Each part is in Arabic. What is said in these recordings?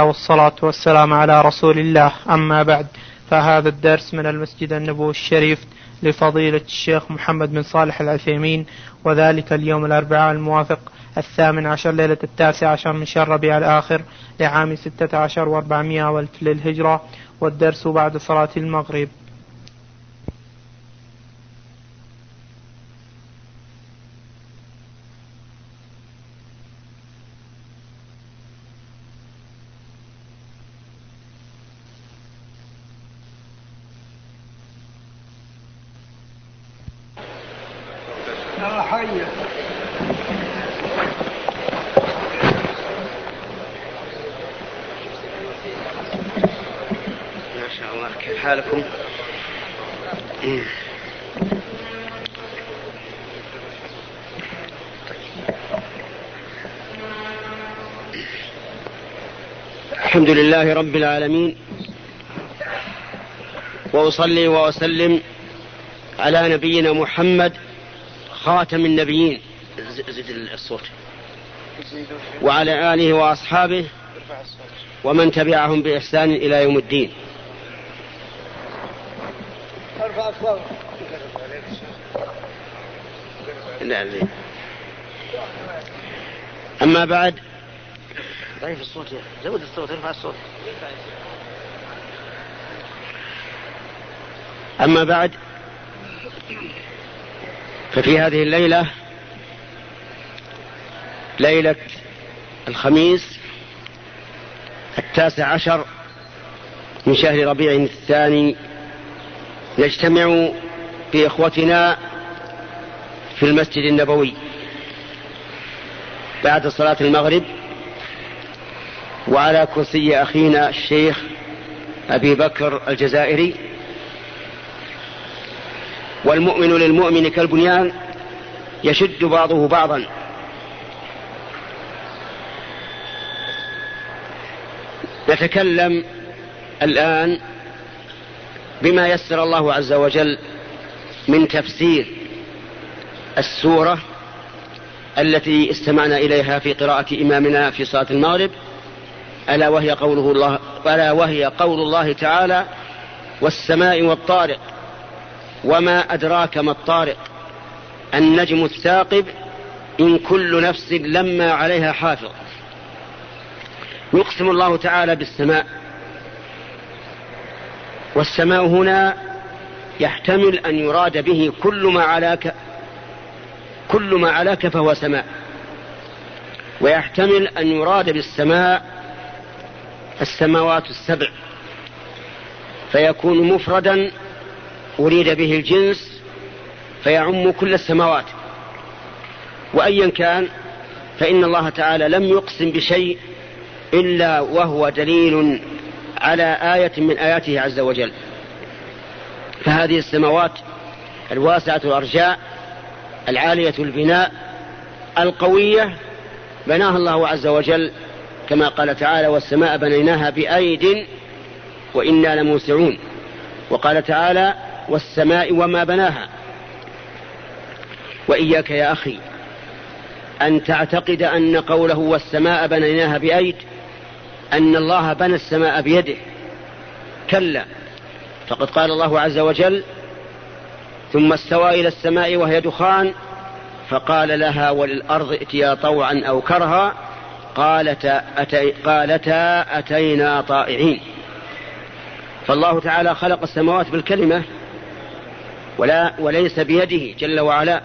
والصلاة والسلام على رسول الله. أما بعد فهذا الدرس من المسجد النبوي الشريف لفضيلة الشيخ محمد بن صالح العثيمين وذلك اليوم الأربعاء الموافق الثامن عشر ليلة التاسع عشر من شهر ربيع الآخر لعام ستة عشر وأربعمائة وألف للهجرة والدرس بعد صلاة المغرب. الحمد لله رب العالمين. وأصلي وأسلم على نبينا محمد خاتم النبيين. زد الصوت. وعلى آله وأصحابه ومن تبعهم بإحسان إلى يوم الدين. لا أما بعد ضعيف الصوت زود الصوت ارفع الصوت. أما بعد ففي هذه الليلة ليلة الخميس التاسع عشر من شهر ربيع الثاني نجتمع بإخوتنا في المسجد النبوي. بعد صلاة المغرب وعلى كرسي أخينا الشيخ أبي بكر الجزائري. والمؤمن للمؤمن كالبنيان يشد بعضه بعضا. نتكلم الآن بما يسر الله عز وجل من تفسير السورة التي استمعنا إليها في قراءة إمامنا في صلاة المغرب. ألا وهي قوله الله ألا وهي قول الله تعالى والسماء والطارق وما أدراك ما الطارق النجم الثاقب إن كل نفس لما عليها حافظ. يقسم الله تعالى بالسماء. والسماء هنا يحتمل أن يراد به كل ما علاك كل ما علاك فهو سماء. ويحتمل أن يراد بالسماء السماوات السبع. فيكون مفردا أريد به الجنس فيعم كل السماوات. وأيا كان فإن الله تعالى لم يقسم بشيء إلا وهو دليل على آية من آياته عز وجل. فهذه السماوات الواسعة الأرجاء العالية البناء القوية بناها الله عز وجل كما قال تعالى والسماء بنيناها بأيد وإنا لموسعون وقال تعالى والسماء وما بناها وإياك يا أخي أن تعتقد أن قوله والسماء بنيناها بأيد أن الله بنى السماء بيده. كلا. فقد قال الله عز وجل ثم استوى إلى السماء وهي دخان فقال لها وللأرض ائتيا طوعا أو كرها قالتا, أتي قالتا أتينا طائعين. فالله تعالى خلق السماوات بالكلمة ولا وليس بيده جل وعلا.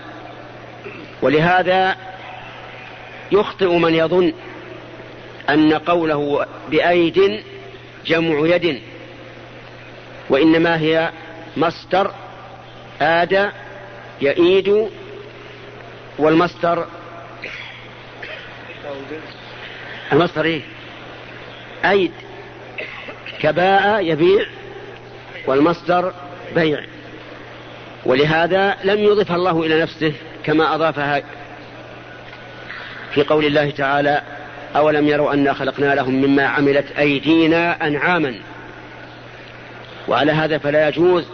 ولهذا يخطئ من يظن أن قوله بأيد جمع يد وإنما هي مصدر آد يئيد والمصدر المصدر إيه؟ أيد. كباء يبيع والمصدر بيع. ولهذا لم يضفها الله إلى نفسه كما أضافها في قول الله تعالى أولم يروا أنا خلقنا لهم مما عملت أيدينا أنعاما. وعلى هذا فلا يجوز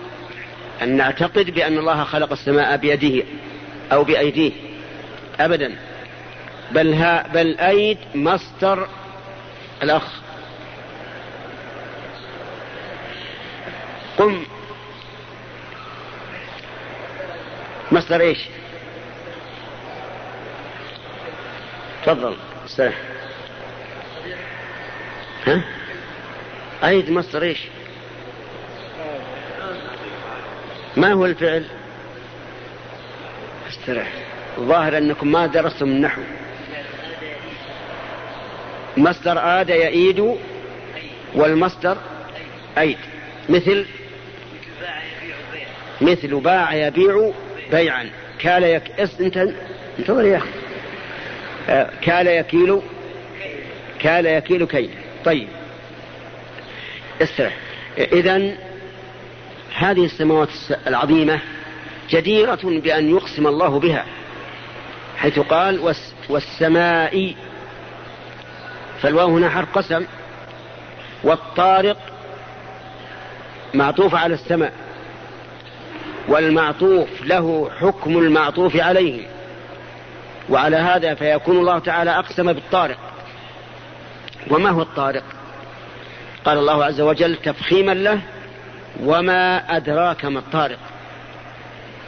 أن نعتقد بأن الله خلق السماء بيده أو بأيديه أبدا. بل, ها بل أيد مصدر الأخ. قم. مصدر إيش؟ تفضل السلام ها؟ أيد مصدر إيش؟ ما هو الفعل؟ استرح ظاهر أنكم ما درستم النحو. مصدر آد يئيد والمصدر أيد مثل مثل باع يبيع بيعا. كال يك انت انتظر يا أخي؟ آه، كال يكيل كال يكيل كيل طيب. استرح. اذا هذه السماوات العظيمة جديرة بأن يقسم الله بها حيث قال والسماء فالواو هنا حرف قسم والطارق معطوف على السماء والمعطوف له حكم المعطوف عليه وعلى هذا فيكون الله تعالى أقسم بالطارق. وما هو الطارق؟ قال الله عز وجل تفخيما له وما أدراك ما الطارق.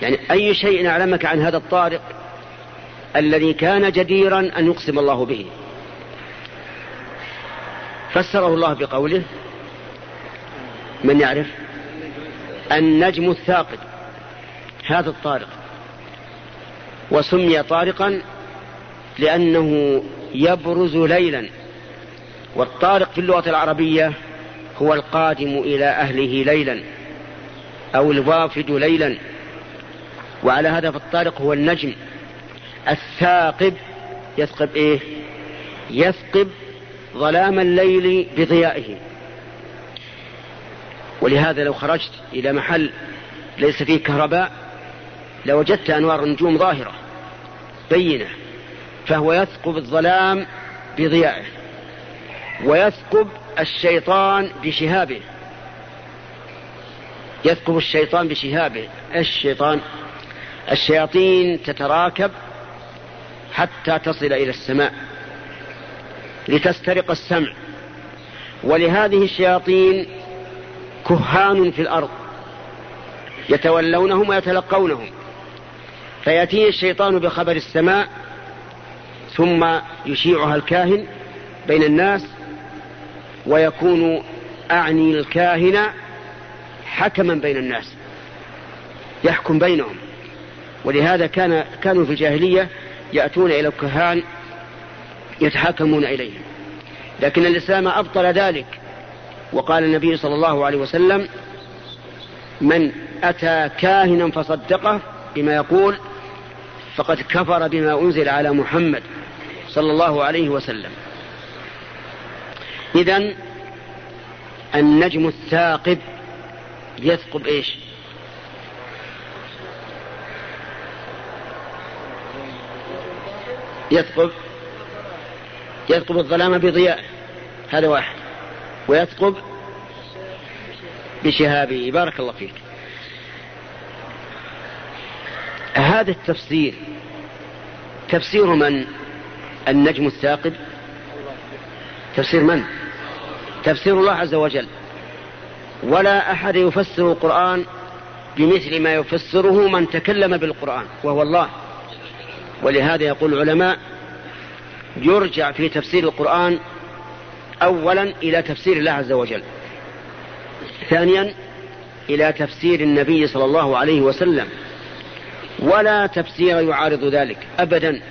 يعني أي شيء أعلمك عن هذا الطارق الذي كان جديرا أن يقسم الله به؟ فسره الله بقوله من يعرف النجم الثاقب هذا الطارق. وسمي طارقا لأنه يبرز ليلا. والطارق في اللغة العربية هو القادم إلى أهله ليلا أو الوافد ليلا. وعلى هذا فالطارق هو النجم الثاقب. يثقب إيه؟ يثقب ظلام الليل بضيائه. ولهذا لو خرجت إلى محل ليس فيه كهرباء لوجدت أنوار النجوم ظاهرة بينة فهو يثقب الظلام بضيائه ويثقب الشيطان بشهابه. يثقب الشيطان بشهابه. الشيطان؟ الشياطين تتراكب حتى تصل إلى السماء. لتسترق السمع. ولهذه الشياطين كهان في الأرض يتولونهم ويتلقونهم. فيأتيه الشيطان بخبر السماء ثم يشيعها الكاهن بين الناس ويكون أعني الكاهن حكما بين الناس يحكم بينهم. ولهذا كان كانوا في الجاهلية يأتون إلى الكهان يتحاكمون إليهم. لكن الإسلام أبطل ذلك. وقال النبي صلى الله عليه وسلم من أتى كاهنا فصدقه بما يقول فقد كفر بما أنزل على محمد صلى الله عليه وسلم. إذا النجم الثاقب يثقب إيش؟ يثقب يثقب الظلام بضياء. هذا واحد. ويثقب بشهابه. بارك الله فيك. هذا التفسير تفسير من؟ النجم الثاقب. تفسير من؟ تفسير الله عز وجل. ولا أحد يفسر القرآن بمثل ما يفسره من تكلم بالقرآن وهو الله. ولهذا يقول العلماء يرجع في تفسير القرآن أولا إلى تفسير الله عز وجل. ثانيا إلى تفسير النبي صلى الله عليه وسلم. ولا تفسير يعارض ذلك أبدا.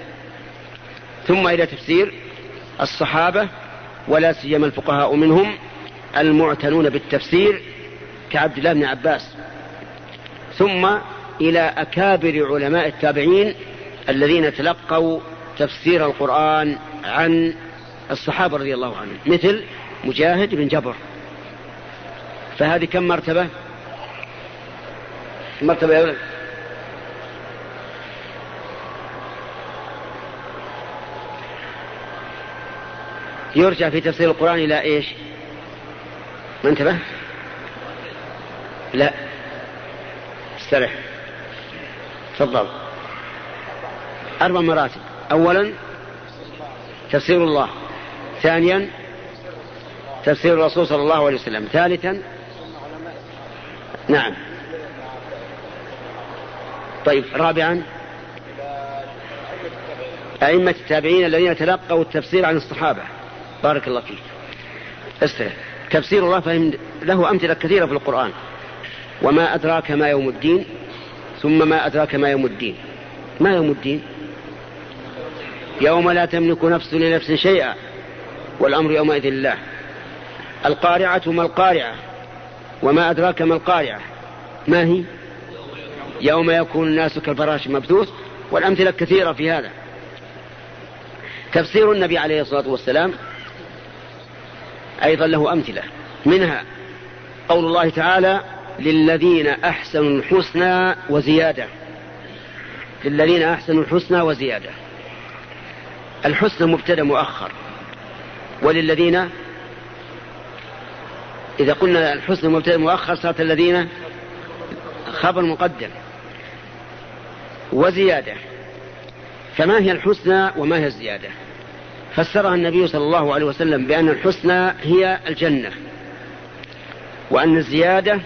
ثم إلى تفسير الصحابة ولا سيما الفقهاء منهم المعتنون بالتفسير كعبد الله بن عباس. ثم إلى أكابر علماء التابعين الذين تلقوا تفسير القرآن عن الصحابة رضي الله عنهم مثل مجاهد بن جبر. فهذه كم مرتبة؟ مرتبة يا ولد يرجع في تفسير القرآن إلى إيش؟ ما انتبه؟ لا. استرح. تفضل. أربع مراتب. أولا تفسير الله ثانيا تفسير الرسول صلى الله عليه وسلم ثالثا نعم. طيب رابعا أئمة التابعين الذين تلقوا التفسير عن الصحابة. بارك الله فيك. استرح تفسير الله فهم له أمثلة كثيرة في القرآن. وما أدراك ما يوم الدين ثم ما أدراك ما يوم الدين. ما يوم الدين؟ يوم لا تملك نفس لنفس شيئا والأمر يومئذ لله. القارعة ما القارعة وما أدراك ما القارعة. ما هي؟ يوم يكون الناس كالفراش مبثوث والأمثلة كثيرة في هذا. تفسير النبي عليه الصلاة والسلام أيضا له أمثلة. منها قول الله تعالى للذين أحسنوا الحسنى وزيادة. للذين أحسنوا الحسنى وزيادة. الحسنى مبتدأ مؤخر. وللذين إذا قلنا الحسنى مبتدأ مؤخر صارت الذين خبر مقدم وزيادة. فما هي الحسنى وما هي الزيادة؟ فسرها النبي صلى الله عليه وسلم بأن الحسنى هي الجنة وأن الزيادة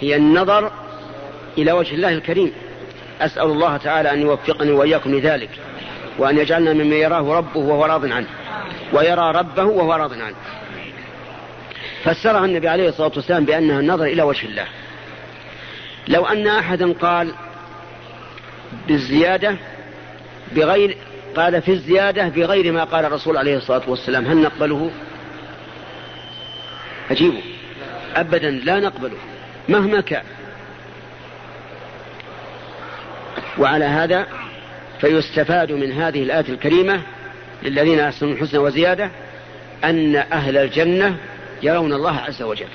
هي النظر إلى وجه الله الكريم. أسأل الله تعالى أن يوفقني وإياكم لذلك. وأن يجعلنا ممن يراه ربه وهو راض عنه ويرى ربه وهو راض عنه. فسرها النبي عليه الصلاة والسلام بأنها النظر إلى وجه الله. لو أن أحدا قال بالزيادة بغير قال في الزيادة بغير ما قال الرسول عليه الصلاة والسلام هل نقبله؟ أجيبه. أبدا لا نقبله مهما كان. وعلى هذا فيستفاد من هذه الآية الكريمة للذين أحسنوا الحسنى وزيادة أن أهل الجنة يرون الله عز وجل.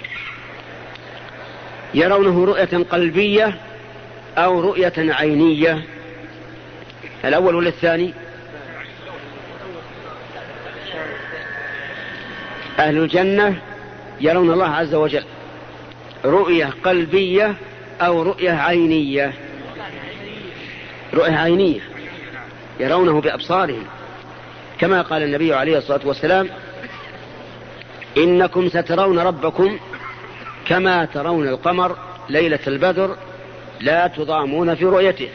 يرونه رؤية قلبية أو رؤية عينية. الأول ولا الثاني؟ أهل الجنة يرون الله عز وجل. رؤية قلبية أو رؤية عينية. رؤية عينية. يرونه بأبصارهم. كما قال النبي عليه الصلاة والسلام إنكم سترون ربكم كما ترون القمر ليلة البدر لا تضامون في رؤيته.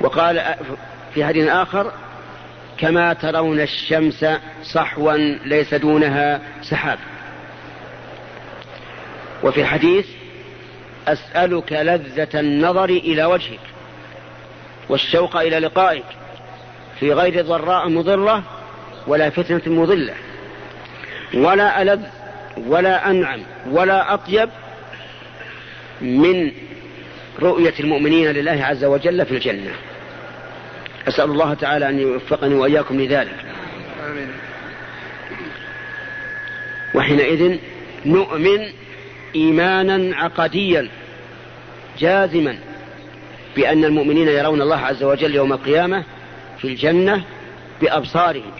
وقال في حديث آخر كما ترون الشمس صحوا ليس دونها سحاب. وفي حديث أسألك لذة النظر إلى وجهك. والشوق إلى لقائك في غير ضراء مضرة ولا فتنة مضلة. ولا ألذ ولا أنعم ولا أطيب من رؤية المؤمنين لله عز وجل في الجنة. أسأل الله تعالى أن يوفقني وإياكم لذلك. آمين. وحينئذ نؤمن إيمانا عقديا جازما بأن المؤمنين يرون الله عز وجل يوم القيامة في الجنة بأبصارهم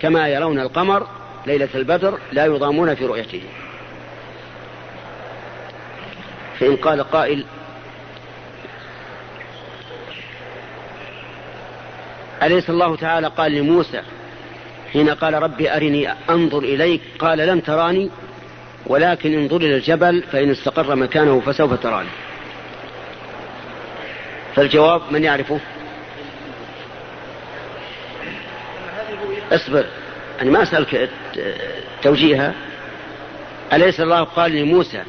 كما يرون القمر ليلة البدر لا يضامون في رؤيته. فإن قال قائل أليس الله تعالى قال لموسى حين قال ربي أرني أنظر إليك؟ قال لن تراني ولكن انظر إلى الجبل فإن استقر مكانه فسوف تراني. فالجواب من يعرفه؟ اصبر أنا ما أسألك توجيها أليس الله قال لموسى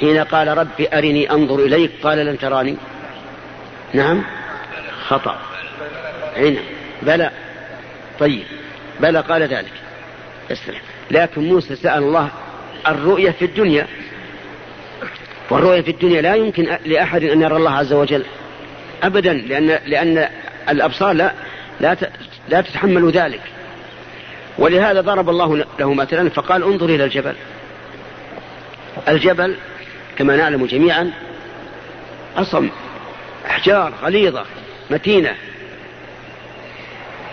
حين قال ربي أرني أنظر إليك؟ قال لن تراني. نعم. خطأ. هنا بلى. طيب. بلى قال ذلك. اسرع لكن موسى سأل الله الرؤية في الدنيا. والرؤية في الدنيا لا يمكن لأحد أن يرى الله عز وجل أبدا لأن لأن الأبصار لا لا لا تتحمل ذلك. ولهذا ضرب الله له مثلا فقال انظر إلى الجبل. الجبل كما نعلم جميعا أصم أحجار غليظة متينة.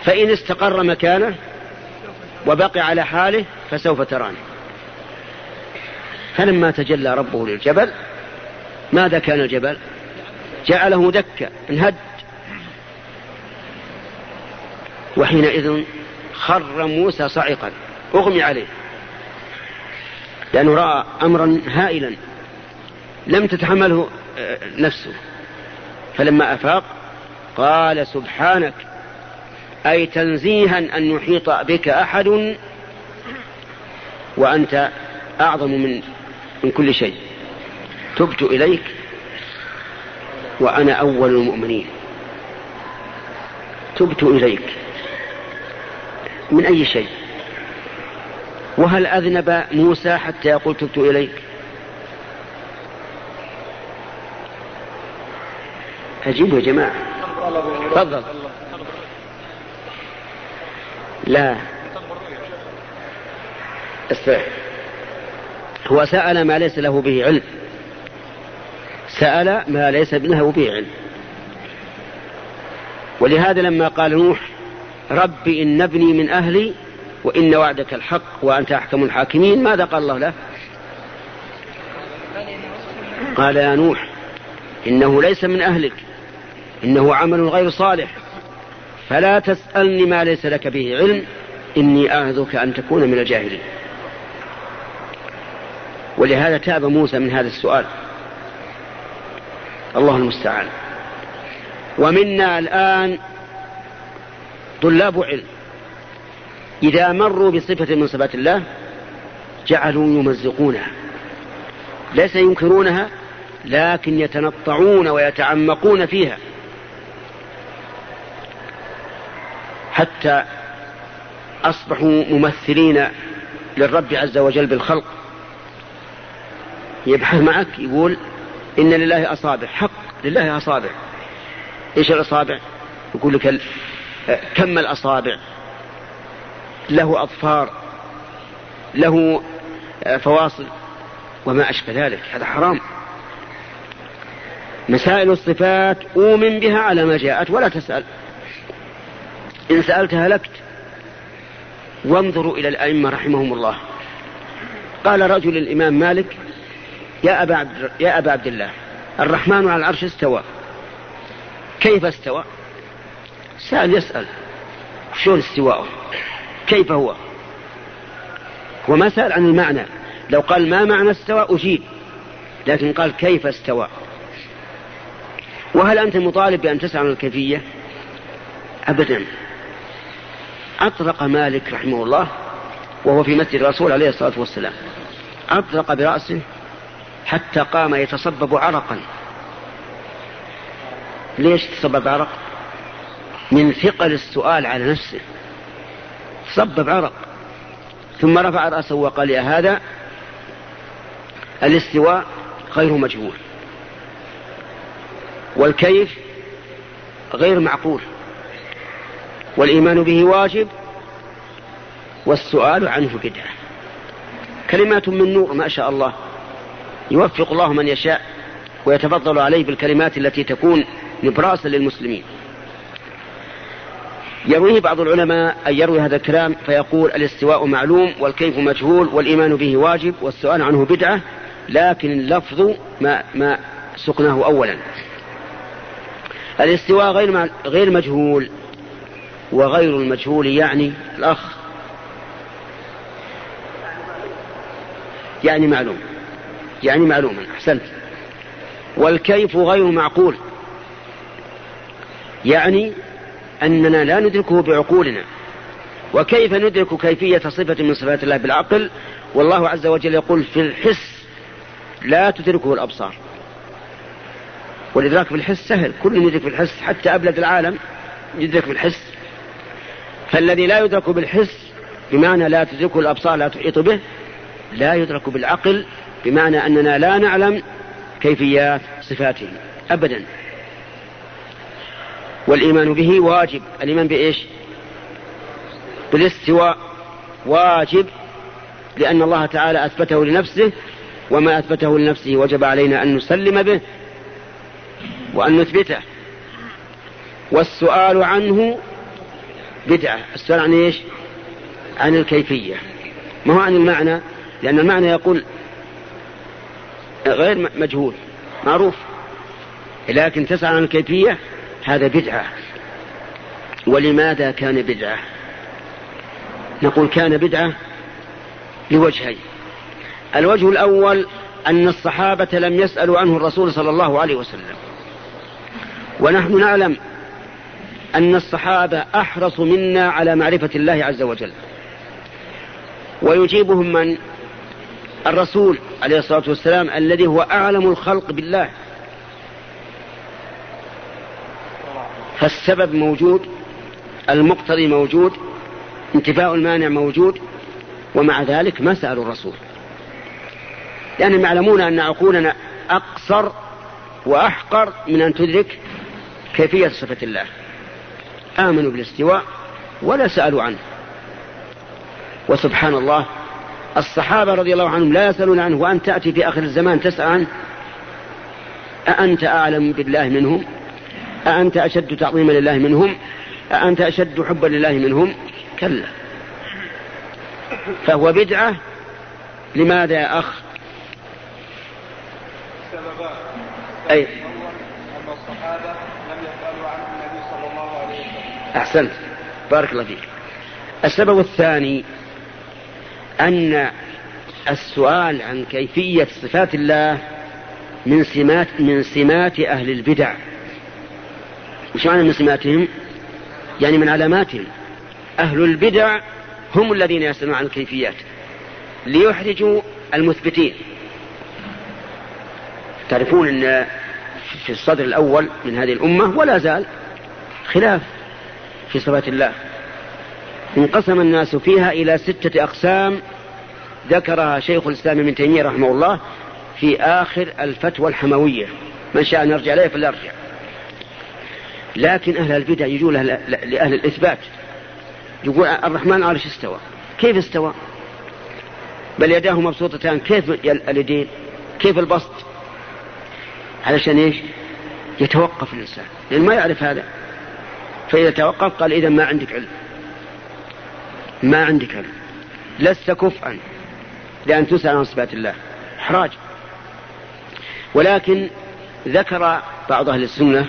فإن استقر مكانه وبقي على حاله فسوف تراني. فلما تجلى ربه للجبل ماذا كان الجبل؟ جعله دكا انهد. وحينئذ خر موسى صعقا أغمي عليه. لأنه رأى أمرا هائلا لم تتحمله آه، نفسه. فلما أفاق قال سبحانك أي تنزيها أن يحيط بك أحد؟ وأنت أعظم من من كل شيء. تبت إليك وأنا أول المؤمنين. تبت إليك من أي شيء؟ وهل أذنب موسى حتى يقول تبت إليك؟ أجيبوا يا جماعة. تفضل. لا. استرح هو سأل ما ليس له به علم. سأل ما ليس له به علم. ولهذا لما قال نوح رب إن ابني من أهلي وإن وعدك الحق وأنت أحكم الحاكمين ماذا قال الله له؟ قال يا نوح إنه ليس من أهلك إنه عمل غير صالح فلا تسألني ما ليس لك به علم إني أعظك أن تكون من الجاهلين. ولهذا تاب موسى من هذا السؤال. الله المستعان. ومنا الآن طلاب علم. إذا مروا بصفة من صفات الله جعلوا يمزقونها. ليس ينكرونها لكن يتنطعون ويتعمقون فيها. حتى أصبحوا ممثلين للرب عز وجل بالخلق. يبحث معك يقول إن لله أصابع حق لله أصابع. إيش الأصابع؟ يقول لك كم الأصابع؟ له أظفار له فواصل وما أشبه ذلك. هذا حرام. مسائل الصفات أؤمن بها على ما جاءت ولا تسأل. إن سألت هلكت وانظروا إلى الأئمة رحمهم الله. قال رجل الإمام مالك يا أبا عبد, يا أبا عبد الله الرحمن على العرش استوى. كيف استوى؟ سأل يسأل شلون استواءه؟ كيف هو؟ وما سأل عن المعنى. لو قال ما معنى استوى أجيب لكن قال كيف استوى. وهل أنت مطالب بأن تسأل عن الكيفية؟ أبدا. أطرق مالك رحمه الله وهو في مسجد الرسول عليه الصلاة والسلام. أطرق برأسه حتى قام يتصبب عرقا. ليش تصبب عرق؟ من ثقل السؤال على نفسه. صبب عرق. ثم رفع رأسه وقال يا هذا الاستواء غير مجهول. والكيف غير معقول. والإيمان به واجب والسؤال عنه بدعة. كلمات من نور ما شاء الله. يوفق الله من يشاء ويتفضل عليه بالكلمات التي تكون نبراسا للمسلمين. يرويه بعض العلماء أن يروي هذا الكلام فيقول الاستواء معلوم والكيف مجهول والإيمان به واجب والسؤال عنه بدعة لكن اللفظ ما, ما سقناه أولا. الاستواء غير غير مجهول وغير المجهول يعني الأخ. يعني معلوم. يعني معلوما أحسنت. والكيف غير معقول. يعني أننا لا ندركه بعقولنا. وكيف ندرك كيفية صفة من صفات الله بالعقل؟ والله عز وجل يقول في الحس لا تدركه الأبصار. والإدراك بالحس سهل. كل يدرك بالحس حتى أبلد العالم يدرك بالحس فالذي لا يدرك بالحس بمعنى لا تدركه الأبصار لا تحيط به لا يدرك بالعقل بمعنى أننا لا نعلم كيفيات صفاته أبدا. والإيمان به واجب. الإيمان بإيش؟ بالاستواء. واجب لأن الله تعالى أثبته لنفسه وما أثبته لنفسه وجب علينا أن نسلم به وأن نثبته. والسؤال عنه بدعة. السؤال عن إيش؟ عن الكيفية. ما هو عن المعنى؟ لأن المعنى يقول غير مجهول معروف. لكن تسأل عن الكيفية هذا بدعة. ولماذا كان بدعة؟ نقول كان بدعة لوجهين. الوجه الأول أن الصحابة لم يسألوا عنه الرسول صلى الله عليه وسلم. ونحن نعلم أن الصحابة أحرص منا على معرفة الله عز وجل. ويجيبهم من؟ الرسول عليه الصلاة والسلام الذي هو أعلم الخلق بالله. فالسبب موجود المقتضي موجود انتفاء المانع موجود ومع ذلك ما سألوا الرسول. لأنهم يعلمون أن عقولنا أقصر وأحقر من أن تدرك كيفية صفة الله. آمنوا بالاستواء ولا سألوا عنه. وسبحان الله الصحابة رضي الله عنهم لا يسألون عنه وأن تأتي في آخر الزمان تسأل عنه. أأنت أعلم بالله منهم؟ أأنت أشد تعظيما لله منهم؟ أأنت أشد حبا لله منهم؟ كلا. فهو بدعة. لماذا يا أخ؟ أي. أحسنت. بارك الله فيك. السبب الثاني أن السؤال عن كيفية صفات الله من سمات من سمات أهل البدع. وش معنى من سماتهم؟ يعني من علاماتهم. أهل البدع هم الذين يسألون عن الكيفيات ليحرجوا المثبتين. تعرفون أن في الصدر الأول من هذه الأمة ولا زال خلاف في صفات الله. انقسم الناس فيها إلى ستة أقسام ذكرها شيخ الإسلام ابن تيمية رحمه الله في آخر الفتوى الحموية. من شاء أن يرجع إليه فليرجع لكن أهل البدع يجون لأهل الإثبات. يقول الرحمن عرش استوى؟ كيف استوى؟ بل يداه مبسوطتان. كيف اليدين؟ كيف البسط؟ علشان إيش؟ يتوقف الإنسان. لأنه ما يعرف هذا. فإذا توقف قال إذا ما عندك علم. ما عندك علم لست كفءا لأن تسأل عن صفات الله. إحراج. ولكن ذكر بعض أهل السنة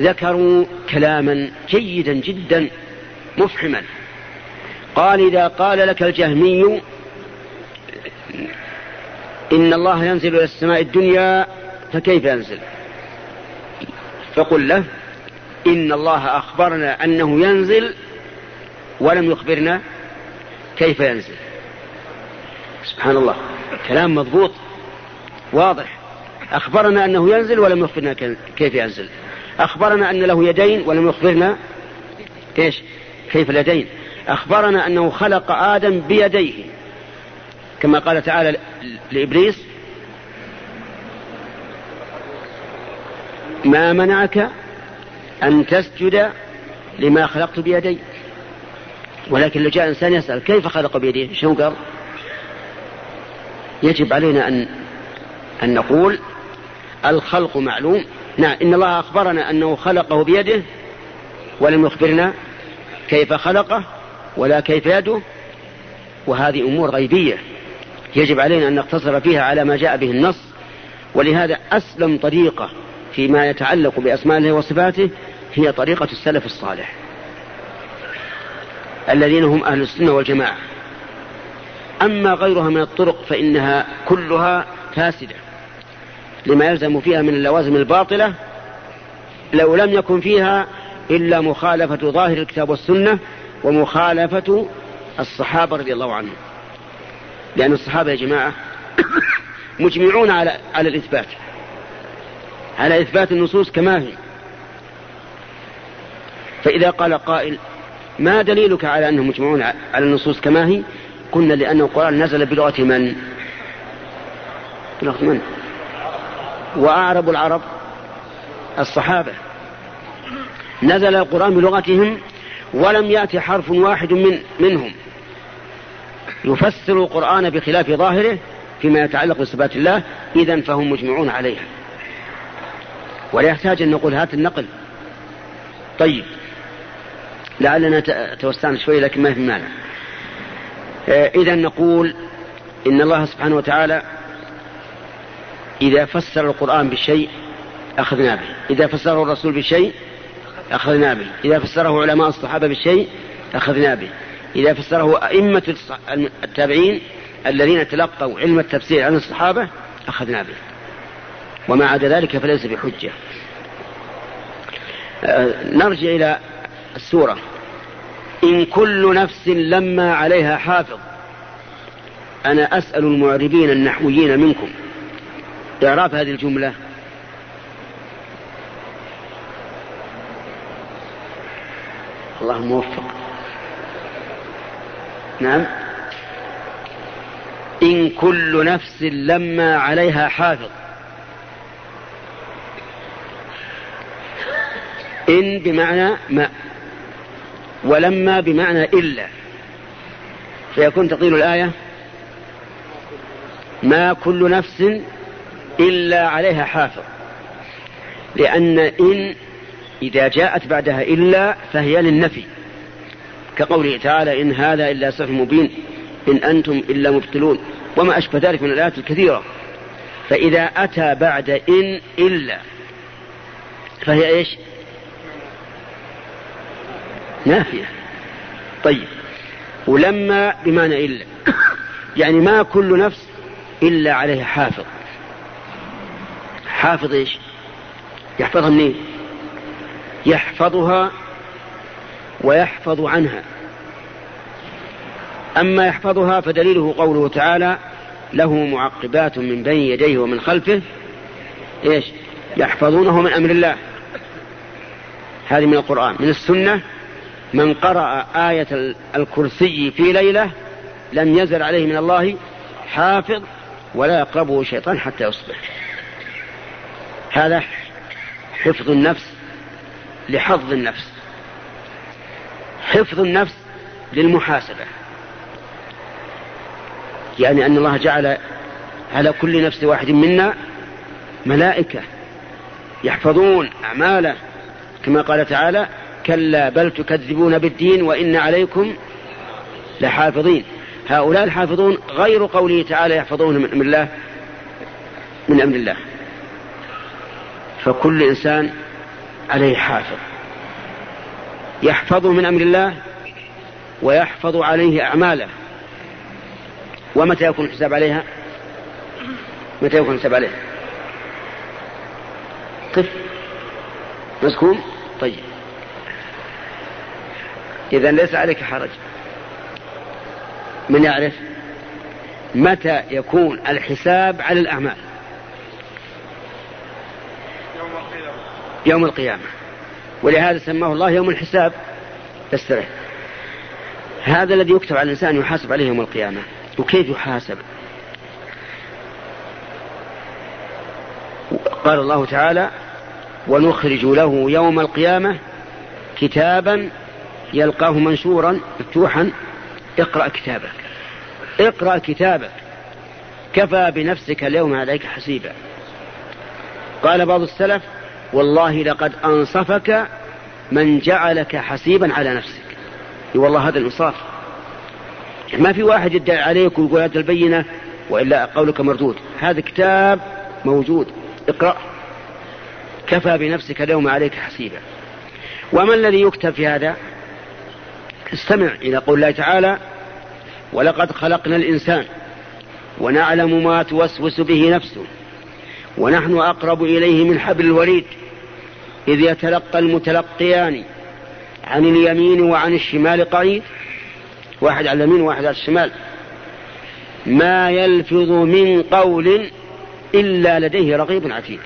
ذكروا كلاما جيدا جدا مفحما. قال إذا قال لك الجهمي إن الله ينزل إلى السماء الدنيا فكيف ينزل؟ فقل له إن الله أخبرنا أنه ينزل ولم يخبرنا كيف ينزل. سبحان الله. كلام مضبوط واضح. أخبرنا أنه ينزل ولم يخبرنا كيف ينزل. أخبرنا أن له يدين ولم يخبرنا إيش؟ كيف اليدين. أخبرنا أنه خلق آدم بيديه. كما قال تعالى لإبليس ما منعك أن تسجد لما خلقت بيدي. ولكن لو جاء إنسان يسأل كيف خلق بيديه شو قال؟ يجب علينا أن أن نقول الخلق معلوم. نعم إن الله أخبرنا أنه خلقه بيده ولم يخبرنا كيف خلقه ولا كيف يده وهذه أمور غيبية. يجب علينا أن نقتصر فيها على ما جاء به النص. ولهذا أسلم طريقة فيما يتعلق بأسماء الله وصفاته هي طريقة السلف الصالح. الذين هم أهل السنة والجماعة. أما غيرها من الطرق فإنها كلها فاسدة. لما يلزم فيها من اللوازم الباطلة لو لم يكن فيها إلا مخالفة ظاهر الكتاب والسنة ومخالفة الصحابة رضي الله عنهم. لأن الصحابة يا جماعة مجمعون على على الإثبات. على إثبات النصوص كما هي. فإذا قال قائل ما دليلك على أنهم مجمعون على النصوص كما هي؟ قلنا لأن القرآن نزل بلغة من؟ بلغة من؟ وأعرب العرب الصحابة. نزل القرآن بلغتهم ولم يأتي حرف واحد من منهم. يفسر القرآن بخلاف ظاهره فيما يتعلق بصفات الله إذا فهم مجمعون عليها. ولا يحتاج أن نقول هات النقل. طيب. لعلنا توسعنا شوي لكن ما في مانع. آه، إذا نقول إن الله سبحانه وتعالى إذا فسر القرآن بشيء أخذنا به. إذا فسره الرسول بشيء أخذنا به. إذا فسره علماء الصحابة بشيء أخذنا به. إذا فسره أئمة التابعين الذين تلقوا علم التفسير عن الصحابة أخذنا به. وما عدا ذلك فليس بحجة. آه، نرجع إلى السورة. إن كل نفس لما عليها حافظ. أنا أسأل المعربين النحويين منكم. إعراب هذه الجملة. الله موفق. نعم. إن كل نفس لما عليها حافظ. إن بمعنى ما ولما بمعنى إلا. فيكون تقدير الآية ما كل نفس إلا عليها حافظ. لأن إن إذا جاءت بعدها إلا فهي للنفي. كقوله تعالى إن هذا إلا سحر مبين إن أنتم إلا مبتلون وما أشبه ذلك من الآيات الكثيرة. فإذا أتى بعد إن إلا فهي إيش؟ نافية. طيب. ولما بمعنى إلا. يعني ما كل نفس إلا عليها حافظ. حافظ إيش؟ يحفظها منين؟ يحفظها ويحفظ عنها. أما يحفظها فدليله قوله تعالى له معقبات من بين يديه ومن خلفه. إيش؟ يحفظونه من أمر الله. هذه من القرآن من السنة. من قرأ آية الكرسي في ليلة لم يزل عليه من الله حافظ ولا يقربه شيطان حتى يصبح. هذا حفظ النفس لحظ النفس. حفظ النفس للمحاسبة. يعني أن الله جعل على كل نفس واحد منا ملائكة يحفظون أعماله. كما قال تعالى كلا بل تكذبون بالدين وإن عليكم لحافظين. هؤلاء الحافظون غير قوله تعالى يحفظون من أمر الله من أمر الله. فكل إنسان عليه حافظ. يحفظ من أمر الله ويحفظ عليه أعماله. ومتى يكون الحساب عليها؟ متى يكون الحساب عليها؟ قف مسكون طيب. إذا ليس عليك حرج. من يعرف متى يكون الحساب على الأعمال. يوم القيامة. ولهذا سماه الله يوم الحساب. استرح هذا الذي يكتب على الإنسان يحاسب عليه يوم القيامة. وكيف يحاسب؟ قال الله تعالى ونخرج له يوم القيامة كتابا يلقاه منشورا مفتوحا اقرأ كتابك. اقرأ كتابك. كفى بنفسك اليوم عليك حسيبا. قال بعض السلف والله لقد أنصفك من جعلك حسيبا على نفسك. والله هذا الإنصاف. ما في واحد يدعي عليك ويقول هذا البينة وإلا قولك مردود. هذا كتاب موجود. اقرأ. كفى بنفسك اليوم عليك حسيبا. وما الذي يكتب في هذا؟ استمع إلى قول الله تعالى ولقد خلقنا الإنسان ونعلم ما توسوس به نفسه ونحن أقرب إليه من حبل الوريد إذ يتلقى المتلقيان عن اليمين وعن الشمال قعيد واحد على اليمين وواحد على الشمال. ما يلفظ من قول إلا لديه رقيب عتيد.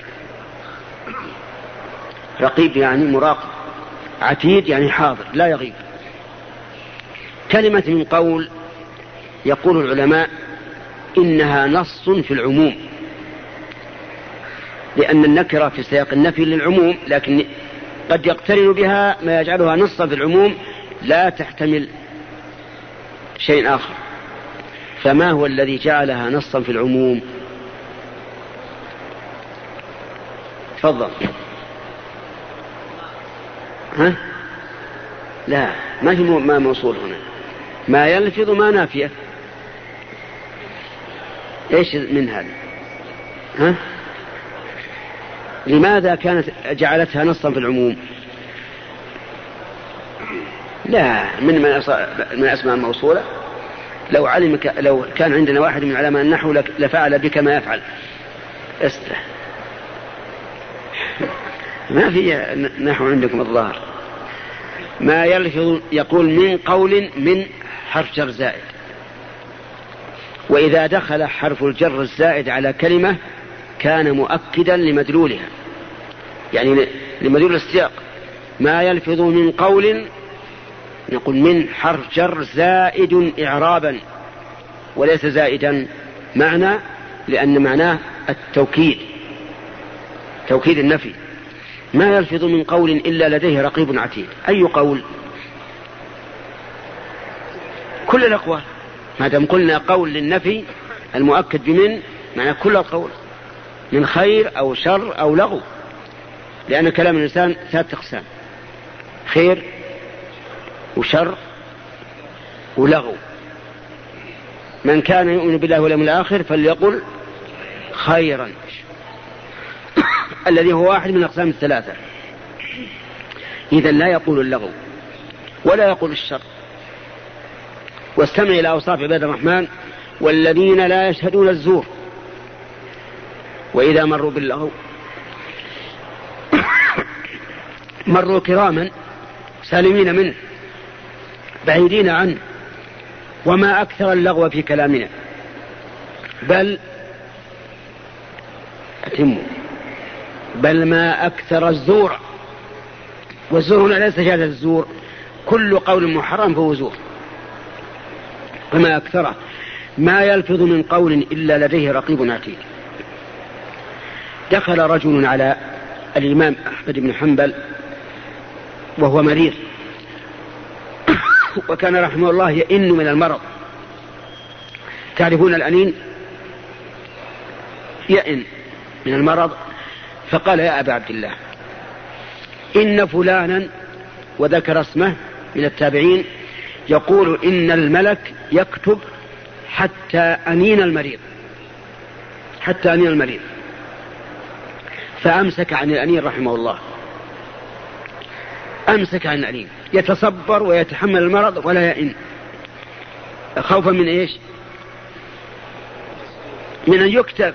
رقيب يعني مراقب عتيد يعني حاضر لا يغيب. كلمة من قول يقول العلماء إنها نص في العموم لأن النكرة في سياق النفي للعموم لكن قد يقترن بها ما يجعلها نصا في العموم لا تحتمل شيء آخر. فما هو الذي جعلها نصا في العموم؟ تفضل. ها؟ لا ما في ما موصول هنا؟ ما يلفظ ما نافية. إيش من هذا؟ ها؟ لماذا كانت جعلتها نصا في العموم؟ لا من من من الأسماء الموصولة. لو علم لو كان عندنا واحد من علماء النحو لفعل بك ما يفعل. استح ما في نحو عندكم الظاهر. ما يلفظ يقول من قول من حرف جر زائد. وإذا دخل حرف الجر الزائد على كلمة كان مؤكدا لمدلولها. يعني لمدلول السياق. ما يلفظ من قول نقول من حرف جر زائد إعرابا وليس زائدا. معنى لأن معناه التوكيد. توكيد النفي. ما يلفظ من قول إلا لديه رقيب عتيد. أي قول؟ كل الأقوال. ما دام قلنا قول للنفي المؤكد بمن؟ معنى كل القول. من خير أو شر أو لغو. لأن كلام الإنسان ثلاثة أقسام. خير وشر ولغو. من كان يؤمن بالله واليوم الآخر فليقل خيرا. الذي هو واحد من الأقسام الثلاثة. إذا لا يقول اللغو ولا يقول الشر. واستمع إلى أوصاف عباد الرحمن والذين لا يشهدون الزور. وإذا مروا باللغو مروا كراما سالمين منه بعيدين عنه وما أكثر اللغو في كلامنا. بل أتموا. بل ما أكثر الزور والزور هنا ليس شهادة الزور كل قول محرم فهو زور. وما أكثره. ما يلفظ من قول إلا لديه رقيب عتيد. دخل رجل على الإمام أحمد بن حنبل وهو مريض. وكان رحمه الله يئن من المرض. تعرفون الأنين؟ يئن من المرض. فقال يا أبا عبد الله إن فلانا وذكر اسمه من التابعين يقول إن الملك يكتب حتى أنين المريض. حتى أنين المريض. فأمسك عن الأنين رحمه الله. أمسك عن الأنين. يتصبر ويتحمل المرض ولا يئن. خوفا من إيش؟ من أن يكتب.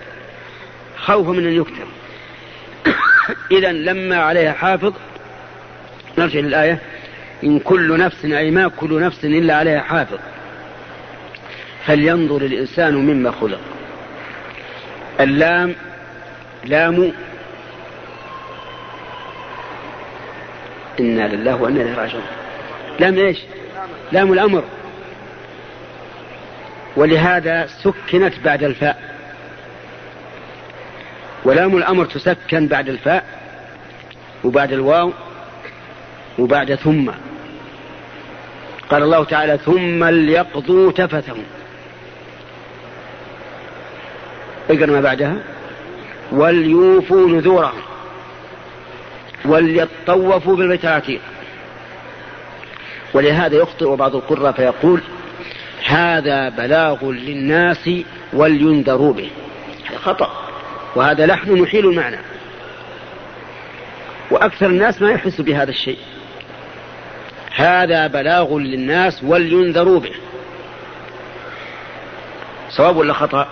خوفا من أن يكتب. إذا لما عليها حافظ نرجع للآية. إن كل نفس أي ما كل نفس إلا عليها حافظ. فلينظر الإنسان مما خلق. اللام لام إنا لله وإنا إليه راجعون. لام إيش؟ لام الأمر. ولهذا سكنت بعد الفاء. ولام الأمر تسكن بعد الفاء وبعد الواو وبعد ثم. قال الله تعالى ثم ليقضوا تفثهم اقرأ ما بعدها. وليوفوا نذورهم. وليطوفوا بالبيت العتيق ولهذا يخطئ بعض القراء فيقول هذا بلاغ للناس ولينذروا به. هذا خطأ. وهذا لحن يحيل المعنى. وأكثر الناس ما يحس بهذا الشيء. هذا بلاغ للناس ولينذروا به. صواب ولا خطأ؟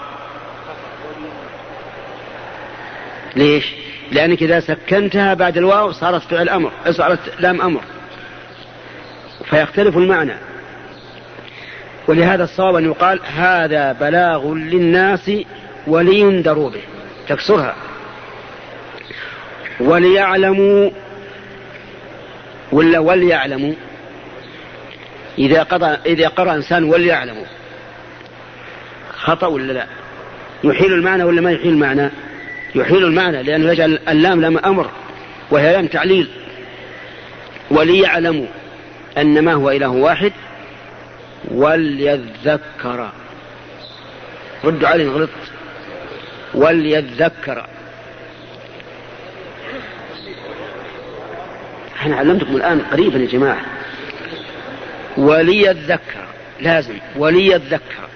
ليش؟ لأنك إذا سكنتها بعد الواو صارت فعل أمر صارت لام أمر. فيختلف المعنى. ولهذا الصواب أن يقال هذا بلاغ للناس ولينذروا به. تكسرها. وليعلموا ولا وليعلموا؟ إذا قضى إذا قرأ إنسان وليعلموا خطأ ولا لا؟ يحيل المعنى ولا ما يحيل المعنى؟ يحيل المعنى لأنه يجعل اللام لام أمر وهي لام تعليل. وليعلموا أن ما هو إله واحد وليذكر. ردوا علي غلطت. وليذكر. أنا علمتكم الآن قريبا يا جماعة. وليذكر. لازم وليذكر.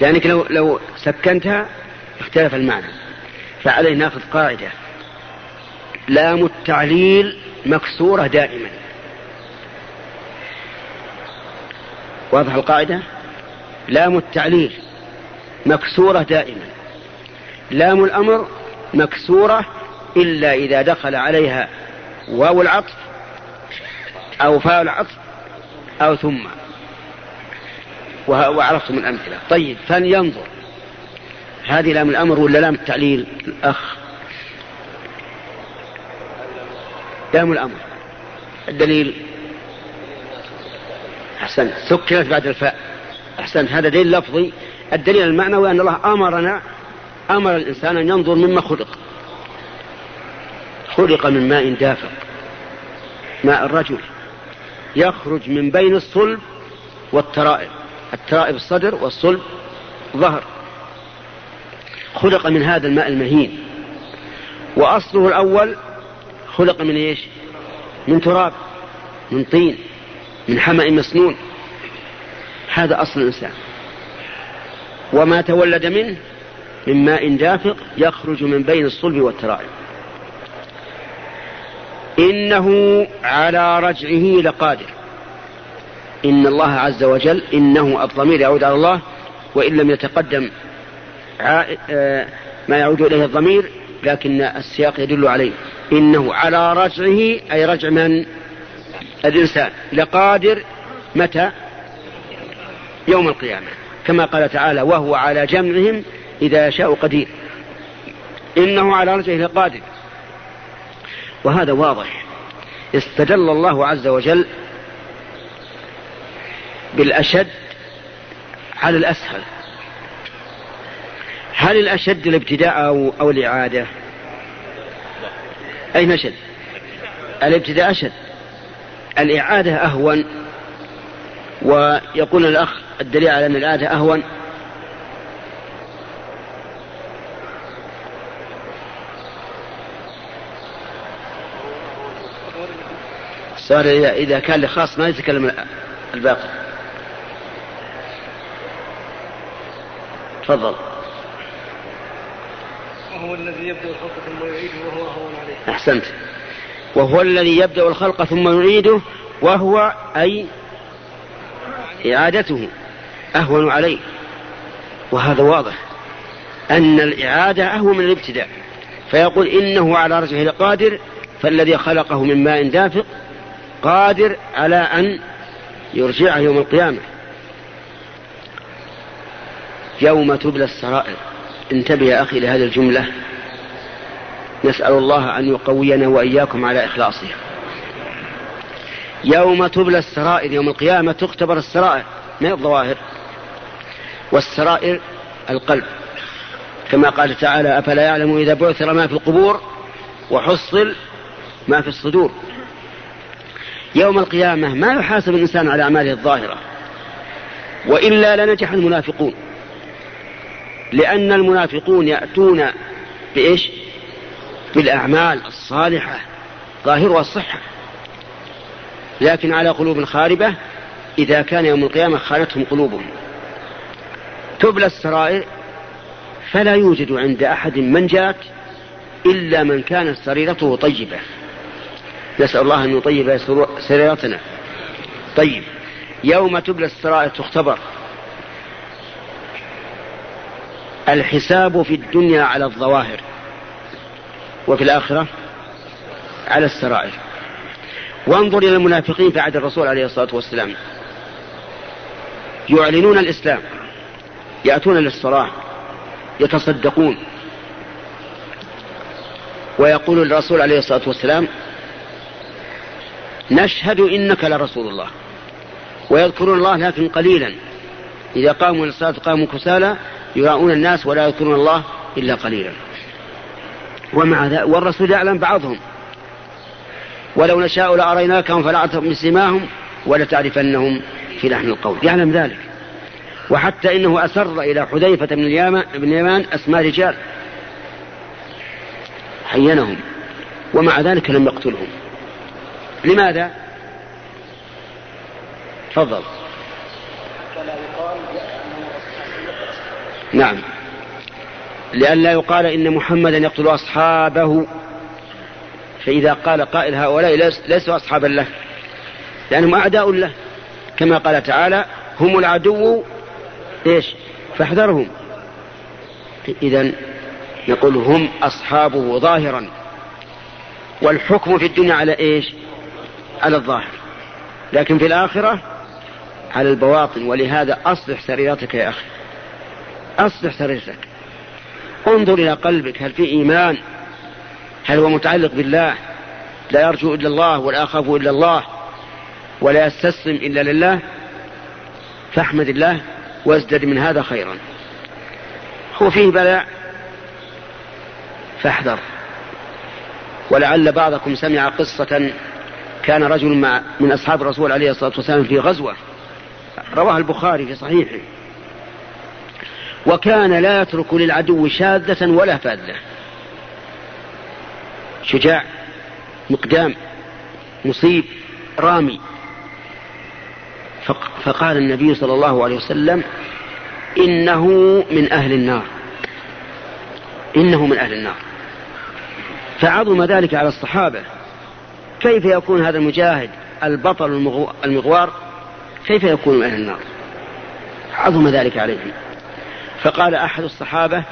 لأنك لو لو سكنتها اختلف المعنى. فعليه ناخذ قاعدة. لام التعليل مكسورة دائما. واضح القاعدة؟ لام التعليل مكسورة دائما. لام الأمر مكسورة إلا إذا دخل عليها واو العطف أو فاء العطف أو ثم. وعرفتم الأمثلة. طيب فلينظر. هذه لام الأمر ولا لام التعليل؟ الأخ. لام الأمر. الدليل؟ أحسنت سكنت بعد الفاء. أحسنت هذا دليل لفظي. الدليل المعنوي أن الله أمرنا أمر الإنسان أن ينظر مما خلق. خلق من ماء دافق. ماء الرجل. يخرج من بين الصلب والترائب. الترائب الصدر والصلب ظهر. خلق من هذا الماء المهين. وأصله الأول خلق من إيش؟ من تراب من طين من حمأ مسنون. هذا أصل الإنسان. وما تولد منه من ماء دافق يخرج من بين الصلب والترائب. إنه على رجعه لقادر. إن الله عز وجل إنه الضمير يعود على الله وإن لم يتقدم آه، ما يعود إليه الضمير لكن السياق يدل عليه. إنه على رجعه أي رجع من؟ الإنسان. لقادر متى؟ يوم القيامة. كما قال تعالى وهو على جمعهم إذا يشاء قدير. إنه على رجعه لقادر. وهذا واضح. استدل الله عز وجل بالأشد على الأسهل. هل الأشد الابتداء أو, أو الإعادة؟ أين أشد؟ الابتداء أشد. الإعادة أهون ويقول الأخ الدليل على أن الإعادة أهون صار إذا كان لخاص ما يتكلم الباقي. تفضل. وهو الذي يبدأ الخلق ثم يعيده وهو أهون عليه. أحسنت. وهو الذي يبدأ الخلق ثم يعيده وهو أي إعادته أهون عليه. وهذا واضح. أن الإعادة أهون من الابتداء فيقول إنه على رجعه لقادر فالذي خلقه من ماء دافق قادر على أن يرجعه يوم القيامة. يوم تبلى السرائر. انتبه يا أخي لهذه الجملة. نسأل الله أن يقوينا وإياكم على إخلاصها. يوم تبلى السرائر يوم القيامة تختبر السرائر. من الظواهر؟ والسرائر القلب. كما قال تعالى أفلا يعلم إذا بعثر ما في القبور وحصل ما في الصدور. يوم القيامة ما يحاسب الإنسان على أعماله الظاهرة وإلا لنجح المنافقون. لأن المنافقون يأتون بإيش؟ بالأعمال الصالحة ظاهرها الصحة. لكن على قلوب خاربة إذا كان يوم القيامة خانتهم قلوبهم. تبلى السرائر فلا يوجد عند أحد منجاة إلا من كانت سريرته طيبة. نسأل الله أن يطيب سريرتنا. طيب يوم تبلى السرائر تختبر. الحساب في الدنيا على الظواهر وفي الآخرة على السرائر. وانظر إلى المنافقين في عهد الرسول عليه الصلاة والسلام. يعلنون الإسلام يأتون للصلاة يتصدقون. ويقول الرسول عليه الصلاة والسلام نشهد إنك لرسول الله. ويذكرون الله لكن قليلا. إذا قاموا للصلاة قاموا كسالى يراؤون الناس ولا يذكرون الله إلا قليلا. ومع ذلك والرسول يعلم بعضهم. ولو نشاء لأريناكهم فلعتهم بسماهم ولتعرفنهم في لحن القول. يعلم ذلك. وحتى إنه أسر إلى حذيفة بن اليمان, بن اليمان أسماء رجال. حينهم ومع ذلك لم يقتلهم. لماذا؟ تفضل. نعم. لئلا يقال إن محمدا يقتل أصحابه. فإذا قال قائل هؤلاء ليسوا أصحابا له. لأنهم أعداء له. كما قال تعالى هم العدو. إيش؟ فاحذرهم. إذا يقول هم أصحابه ظاهرا. والحكم في الدنيا على إيش؟ على الظاهر. لكن في الآخرة على البواطن ولهذا أصلح سريرتك يا أخي. أصلح سريرتك. انظر إلى قلبك هل في إيمان؟ هل هو متعلق بالله؟ لا يرجو إلا الله ولا يخاف إلا الله ولا يستسلم إلا لله. فاحمد الله وازدد من هذا خيرا. هو فيه بلاء. فاحذر. ولعل بعضكم سمع قصة كان رجل مع من أصحاب الرسول عليه الصلاة والسلام في غزوة. رواها البخاري في صحيحه. وكان لا يترك للعدو شاذة ولا فاذة شجاع مقدام مصيب رامي. فقال النبي صلى الله عليه وسلم إنه من أهل النار. إنه من أهل النار. فعظم ذلك على الصحابة. كيف يكون هذا المجاهد البطل المغوار؟ كيف يكون من أهل النار؟ عظم ذلك عليهم. فقال أحد الصحابة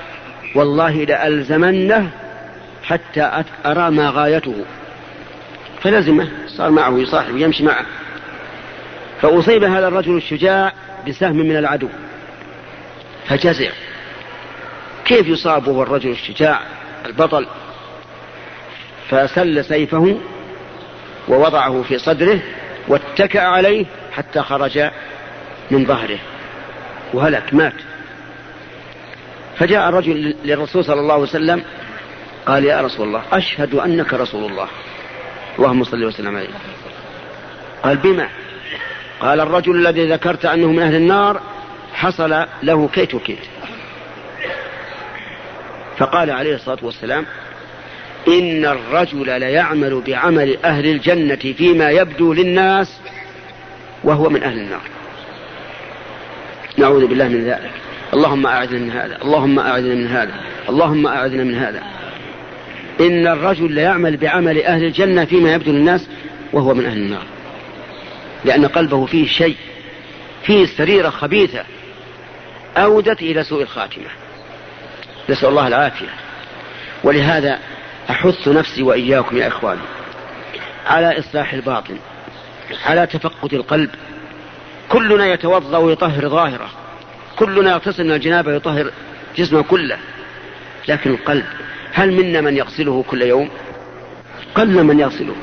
والله لألزمنه حتى أرى ما غايته. فلزمه صار معه يصاحب يمشي معه. فأصيب هذا الرجل الشجاع بسهم من العدو. فجزع. كيف يصاب هو الرجل الشجاع البطل؟ فسل سيفه ووضعه في صدره واتكأ عليه حتى خرج من ظهره. وهلك مات. فجاء الرجل للرسول صلى الله عليه وسلم قال يا رسول الله أشهد أنك رسول الله. اللهم صل وسلم عليه. قال بما؟ قال الرجل الذي ذكرت أنه من أهل النار حصل له كيت وكيت. فقال عليه الصلاة والسلام إن الرجل ليعمل بعمل أهل الجنة فيما يبدو للناس وهو من أهل النار. نعوذ بالله من ذلك. اللهم أعذنا من هذا. اللهم أعذنا من هذا. اللهم أعذنا من هذا. إن الرجل ليعمل بعمل أهل الجنة فيما يبدو للناس وهو من أهل النار. لأن قلبه فيه شيء فيه سريرة خبيثة أودت إلى سوء الخاتمة. نسأل الله العافية. ولهذا أحث نفسي وإياكم يا إخواني على إصلاح الباطن على تفقد القلب. كلنا يتوضأ ويطهر ظاهره كلنا يغتسل من الجنابة ويطهر جسمه كله. لكن القلب هل منا من يغسله كل يوم؟ قل من يغسله.